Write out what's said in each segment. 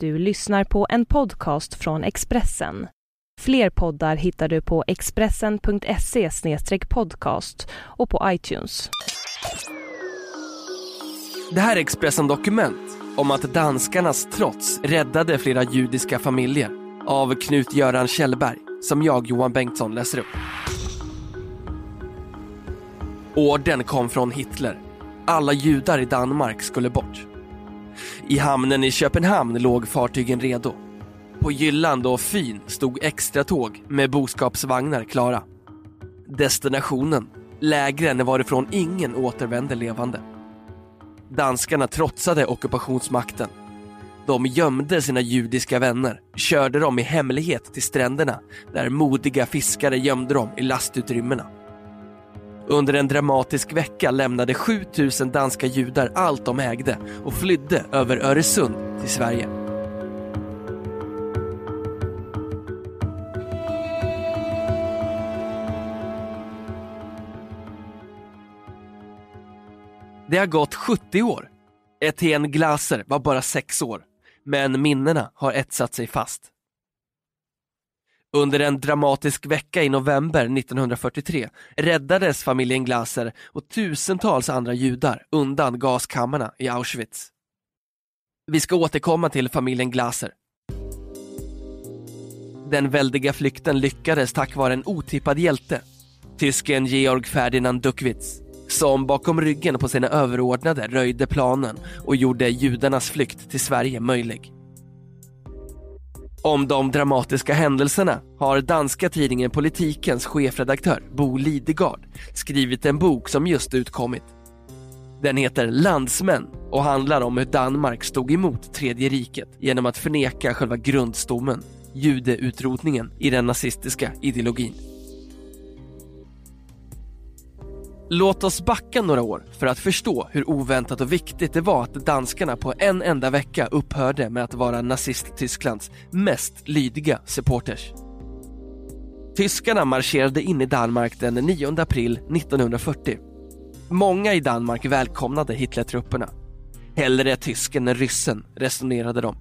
Du lyssnar på en podcast från Expressen. Fler poddar hittar du på expressen.se podcast och på iTunes. Det här är Expressen Dokument om att danskarnas trots räddade flera judiska familjer av Knut-Göran Kjellberg som jag, Johan Bengtsson, läser upp. Orden kom från Hitler. Alla judar i Danmark skulle bort. I hamnen i Köpenhamn låg fartygen redo. På Jylland och Fyn stod extra tåg med boskapsvagnar klara. Destinationen, lägren varifrån ingen återvände levande. Danskarna trotsade ockupationsmakten. De gömde sina judiska vänner, körde dem i hemlighet till stränderna där modiga fiskare gömde dem i lastutrymmena. Under en dramatisk vecka lämnade 7000 danska judar allt de ägde och flydde över Öresund till Sverige. Det har gått 70 år. Etienne Glaser var bara sex år, men minnena har etsat sig fast. Under en dramatisk vecka i november 1943 räddades familjen Glaser och tusentals andra judar undan gaskammarna i Auschwitz. Vi ska återkomma till familjen Glaser. Den väldiga flykten lyckades tack vare en otippad hjälte, tysken Georg Ferdinand Duckwitz, som bakom ryggen på sina överordnade röjde planen och gjorde judarnas flykt till Sverige möjlig. Om de dramatiska händelserna har danska tidningen Politikens chefredaktör Bo Lidegard skrivit en bok som just utkommit. Den heter Landsmän och handlar om hur Danmark stod emot Tredje riket genom att förneka själva grundstommen, judeutrotningen i den nazistiska ideologin. Låt oss backa några år för att förstå hur oväntat och viktigt det var att danskarna på en enda vecka upphörde med att vara nazist-Tysklands mest lydiga supporters. Tyskarna marscherade in i Danmark den 9 april 1940. Många i Danmark välkomnade Hitlertrupperna. Hellre tysken än ryssen, resonerade de.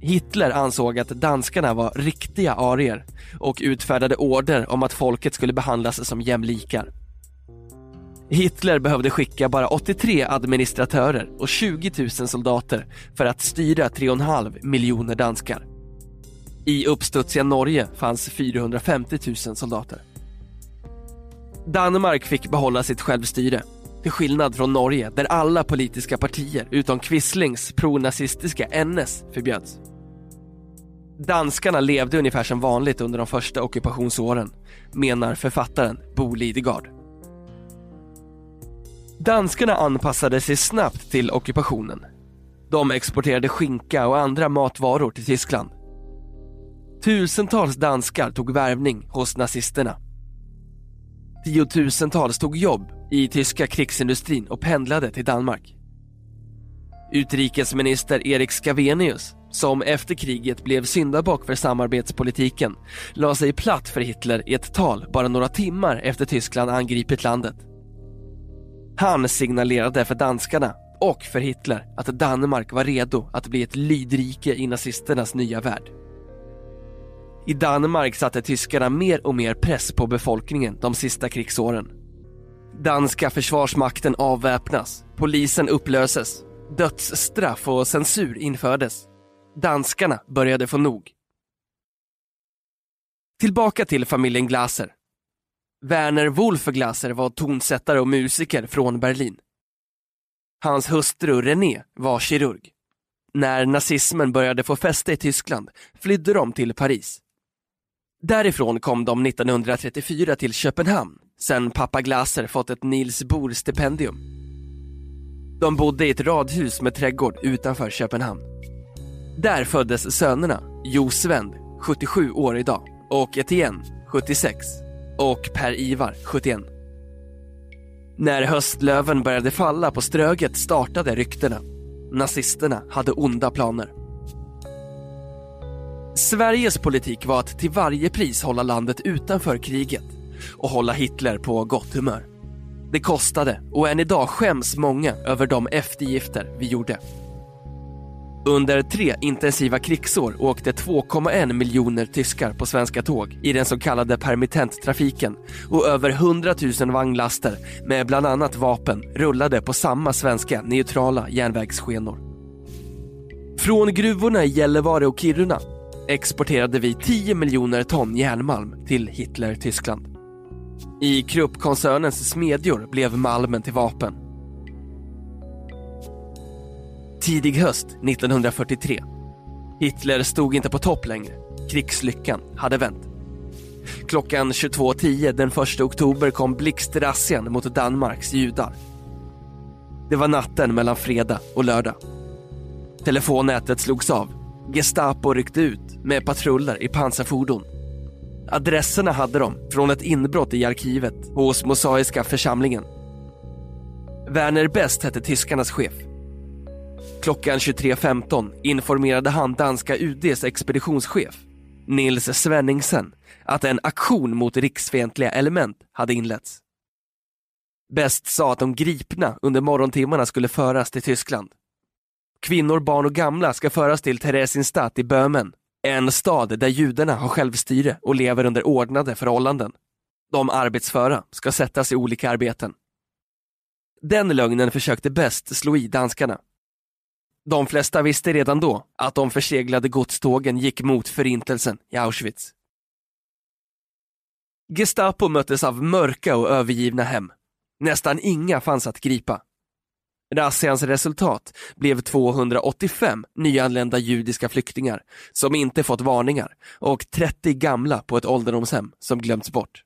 Hitler ansåg att danskarna var riktiga arier och utfärdade order om att folket skulle behandlas som jämlikar. Hitler behövde skicka bara 83 administratörer och 20 000 soldater för att styra 3,5 miljoner danskar. I uppstudsiga Norge fanns 450 000 soldater. Danmark fick behålla sitt självstyre, till skillnad från Norge där alla politiska partier utom Quislings pronazistiska NS förbjöds. Danskarna levde ungefär som vanligt under de första ockupationsåren, menar författaren Bo Lidegard. Danskarna anpassade sig snabbt till ockupationen. De exporterade skinka och andra matvaror till Tyskland. Tusentals danskar tog värvning hos nazisterna. Tiotusentals tog jobb i tyska krigsindustrin och pendlade till Danmark. Utrikesminister Erik Scavenius, som efter kriget blev syndabock för samarbetspolitiken, la sig platt för Hitler i ett tal bara några timmar efter Tyskland angripit landet. Han signalerade för danskarna och för Hitler att Danmark var redo att bli ett lydrike i nazisternas nya värld. I Danmark satte tyskarna mer och mer press på befolkningen de sista krigsåren. Danska försvarsmakten avväpnas, polisen upplöses, dödsstraff och censur infördes. Danskarna började få nog. Tillbaka till familjen Glaser. Werner Wolfglasser var tonsättare och musiker från Berlin. Hans hustru René var kirurg. När nazismen började få fäste i Tyskland flydde de till Paris. Därifrån kom de 1934 till Köpenhamn sen pappa Glaser fått ett Niels Bohr-stipendium. De bodde i ett radhus med trädgård utanför Köpenhamn. Där föddes sönerna Jo Svend, 77 år idag, och Etienne, 76 och Per-Ivar, 71. När höstlöven började falla på Ströget startade ryktena. Nazisterna hade onda planer. Sveriges politik var att till varje pris hålla landet utanför kriget och hålla Hitler på gott humör. Det kostade och än idag skäms många över de eftergifter vi gjorde. Under tre intensiva krigsår åkte 2,1 miljoner tyskar på svenska tåg i den så kallade permittenttrafiken och över 100 000 vagnlaster med bland annat vapen rullade på samma svenska neutrala järnvägsskenor. Från gruvorna i Gällivare och Kiruna exporterade vi 10 miljoner ton järnmalm till Hitler-Tyskland. I Krupp-koncernens smedjor blev malmen till vapen. Tidig höst 1943. Hitler stod inte på topp längre. Krigslyckan hade vänt. Klockan 22.10 den 1 oktober kom blixtrazzian mot Danmarks judar. Det var natten mellan fredag och lördag. Telefonnätet slogs av. Gestapo ryckte ut med patruller i pansarfordon. Adresserna hade de från ett inbrott i arkivet hos Mosaiska församlingen. Werner Best hette tyskarnas chef. Klockan 23.15 informerade han danska UDs expeditionschef Nils Svenningsen att en aktion mot riksfientliga element hade inletts. Best sa att de gripna under morgontimmarna skulle föras till Tyskland. Kvinnor, barn och gamla ska föras till Theresienstadt i Böhmen, en stad där judarna har självstyre och lever under ordnade förhållanden. De arbetsföra ska sättas i olika arbeten. Den lögnen försökte bäst slå i danskarna. De flesta visste redan då att de förseglade godstågen gick mot förintelsen i Auschwitz. Gestapo möttes av mörka och övergivna hem. Nästan inga fanns att gripa. Razzians resultat blev 285 nyanlända judiska flyktingar som inte fått varningar och 30 gamla på ett ålderdomshem som glömts bort.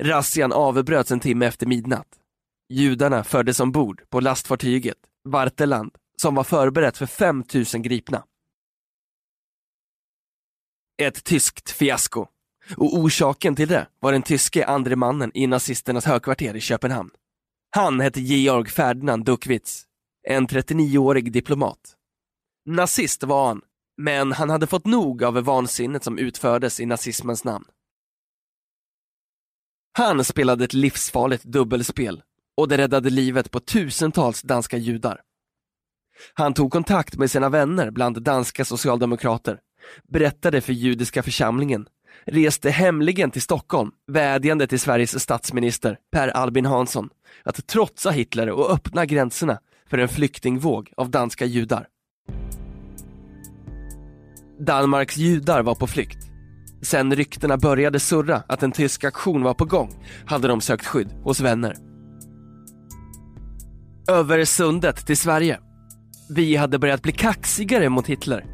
Razzian avbröts en timme efter midnatt. Judarna fördes ombord på lastfartyget Varteland som var förberett för 5000 gripna. Ett tyskt fiasko. Och orsaken till det var den tyske andre mannen i nazisternas högkvarter i Köpenhamn. Han hette Georg Ferdinand Duckwitz, en 39-årig diplomat. Nazist var han, men han hade fått nog av vansinnet som utfördes i nazismens namn. Han spelade ett livsfarligt dubbelspel och det räddade livet på tusentals danska judar. Han tog kontakt med sina vänner bland danska socialdemokrater, berättade för judiska församlingen, reste hemligen till Stockholm, vädjande till Sveriges statsminister Per Albin Hansson att trotsa Hitler och öppna gränserna för en flyktingvåg av danska judar. Danmarks judar var på flykt. Sen ryktena började surra att en tysk aktion var på gång hade de sökt skydd hos vänner. Över sundet till Sverige. Vi hade börjat bli kaxigare mot Hitler.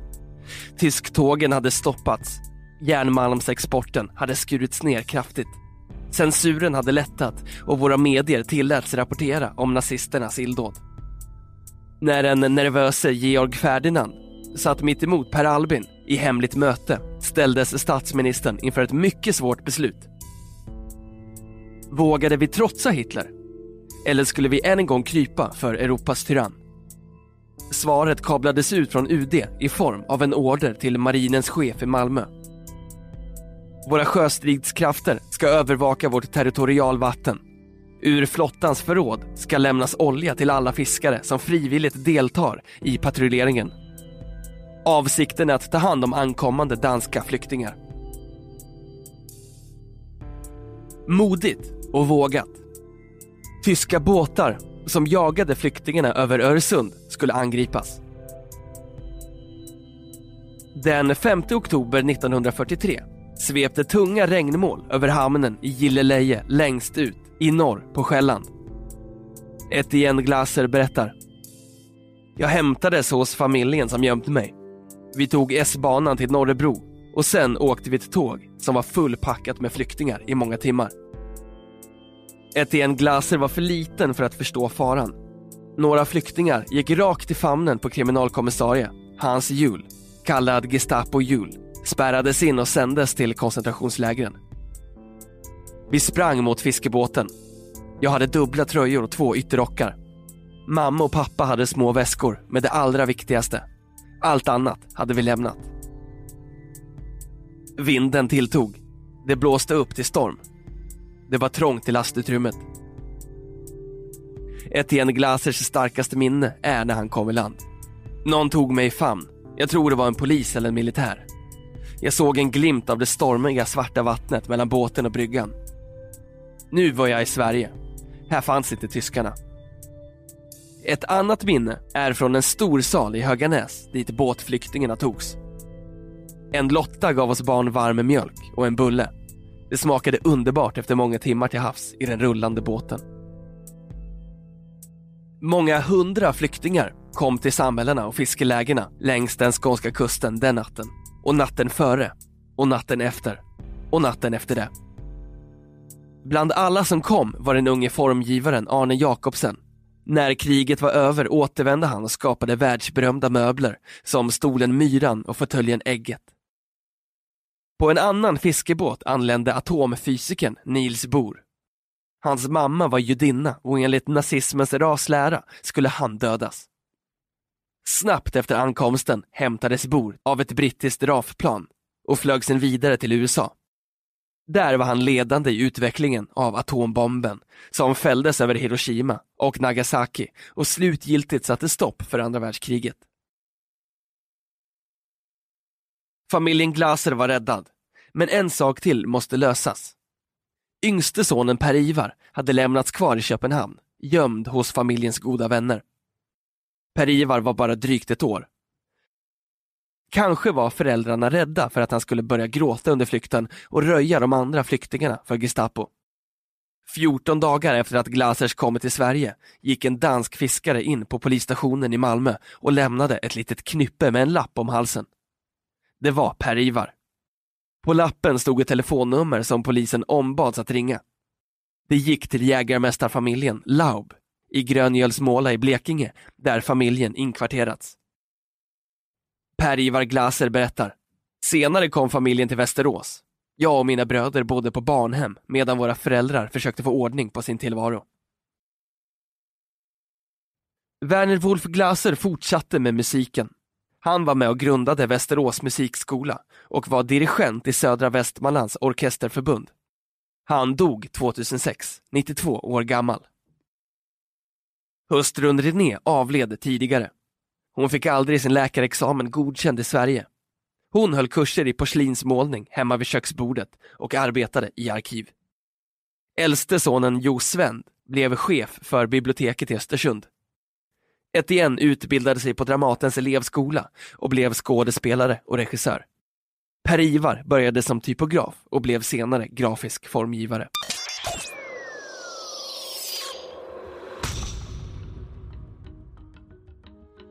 Tysktågen hade stoppats. Järnmalmsexporten hade skurits ner kraftigt. Censuren hade lättat och våra medier tilläts rapportera om nazisternas illdåd. När den nervöse Georg Ferdinand satt mitt emot Per Albin i hemligt möte ställdes statsministern inför ett mycket svårt beslut. Vågade vi trotsa Hitler? Eller skulle vi än en gång krypa för Europas tyrann? Svaret kablades ut från UD i form av en order till marinens chef i Malmö. Våra sjöstridskrafter ska övervaka vårt territorialvatten. Ur flottans förråd ska lämnas olja till alla fiskare som frivilligt deltar i patrulleringen. Avsikten är att ta hand om ankommande danska flyktingar. Modigt och vågat. Tyska båtar som jagade flyktingarna över Öresund skulle angripas. Den 5 oktober 1943 svepte tunga regnmål över hamnen i Gilleleje längst ut i norr på Själland. Etienne Glaser berättar. Jag hämtades hos familjen som gömt mig. Vi tog S-banan till Norrebro och sen åkte vi ett tåg som var fullpackat med flyktingar i många timmar. Etienne Glaser var för liten för att förstå faran. Några flyktingar gick rakt i famnen på kriminalkommissarie Hans Jul, kallad Gestapo Jul, spärrades in och sändes till koncentrationslägren. Vi sprang mot fiskebåten. Jag hade dubbla tröjor och två ytterrockar. Mamma och pappa hade små väskor med det allra viktigaste. Allt annat hade vi lämnat. Vinden tilltog. Det blåste upp till storm. Det var trångt i lastutrymmet. Etienne Glasers starkaste minne är när han kom i land. Någon tog mig i famn. Jag tror det var en polis eller en militär. Jag såg en glimt av det stormiga svarta vattnet mellan båten och bryggan. Nu var jag i Sverige. Här fanns inte tyskarna. Ett annat minne är från en stor sal i Höganäs dit båtflyktingarna togs. En Lotta gav oss barn varm mjölk och en bulle. Det smakade underbart efter många timmar till havs i den rullande båten. Många hundra flyktingar kom till samhällena och fiskelägena längs den skånska kusten den natten. Och natten före. Och natten efter. Och natten efter det. Bland alla som kom var den unge formgivaren Arne Jacobsen. När kriget var över återvände han och skapade världsberömda möbler som stolen Myran och fåtöljen Ägget. På en annan fiskebåt anlände atomfysikern Niels Bohr. Hans mamma var judinna och enligt nazismens raslära skulle han dödas. Snabbt efter ankomsten hämtades Bohr av ett brittiskt RAF-plan och flög sen vidare till USA. Där var han ledande i utvecklingen av atombomben som fälldes över Hiroshima och Nagasaki och slutgiltigt satte stopp för andra världskriget. Familjen Glaser var räddad, men en sak till måste lösas. Yngste sonen Per-Ivar hade lämnats kvar i Köpenhamn, gömd hos familjens goda vänner. Per-Ivar var bara drygt ett år. Kanske var föräldrarna rädda för att han skulle börja gråta under flykten och röja de andra flyktingarna för Gestapo. 14 dagar efter att Glasers kommit till Sverige gick en dansk fiskare in på polisstationen i Malmö och lämnade ett litet knyppe med en lapp om halsen. Det var Per-Ivar. På lappen stod ett telefonnummer som polisen ombads att ringa. Det gick till jägarmästarfamiljen Laub i Gröngölsmåla i Blekinge, där familjen inkvarterats. Per-Ivar Glaser berättar. Senare kom familjen till Västerås. Jag och mina bröder bodde på barnhem medan våra föräldrar försökte få ordning på sin tillvaro. Werner Wolf Glaser fortsatte med musiken. Han var med och grundade Västerås musikskola och var dirigent i Södra Västmanlands orkesterförbund. Han dog 2006, 92 år gammal. Hustrun René avled tidigare. Hon fick aldrig sin läkarexamen godkänd i Sverige. Hon höll kurser i porslinsmålning hemma vid köksbordet och arbetade i arkiv. Äldste sonen Jo Svend blev chef för biblioteket i Östersund. Etienne utbildade sig på Dramatens elevskola och blev skådespelare och regissör. Per-Ivar började som typograf och blev senare grafisk formgivare.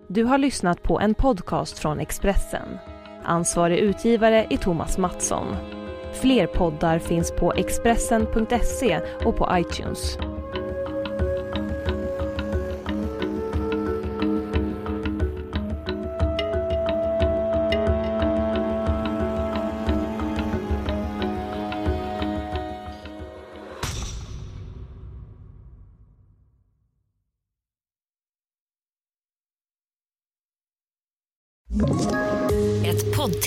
Du har lyssnat på en podcast från Expressen. Ansvarig utgivare är Thomas Mattsson. Fler poddar finns på Expressen.se och på iTunes.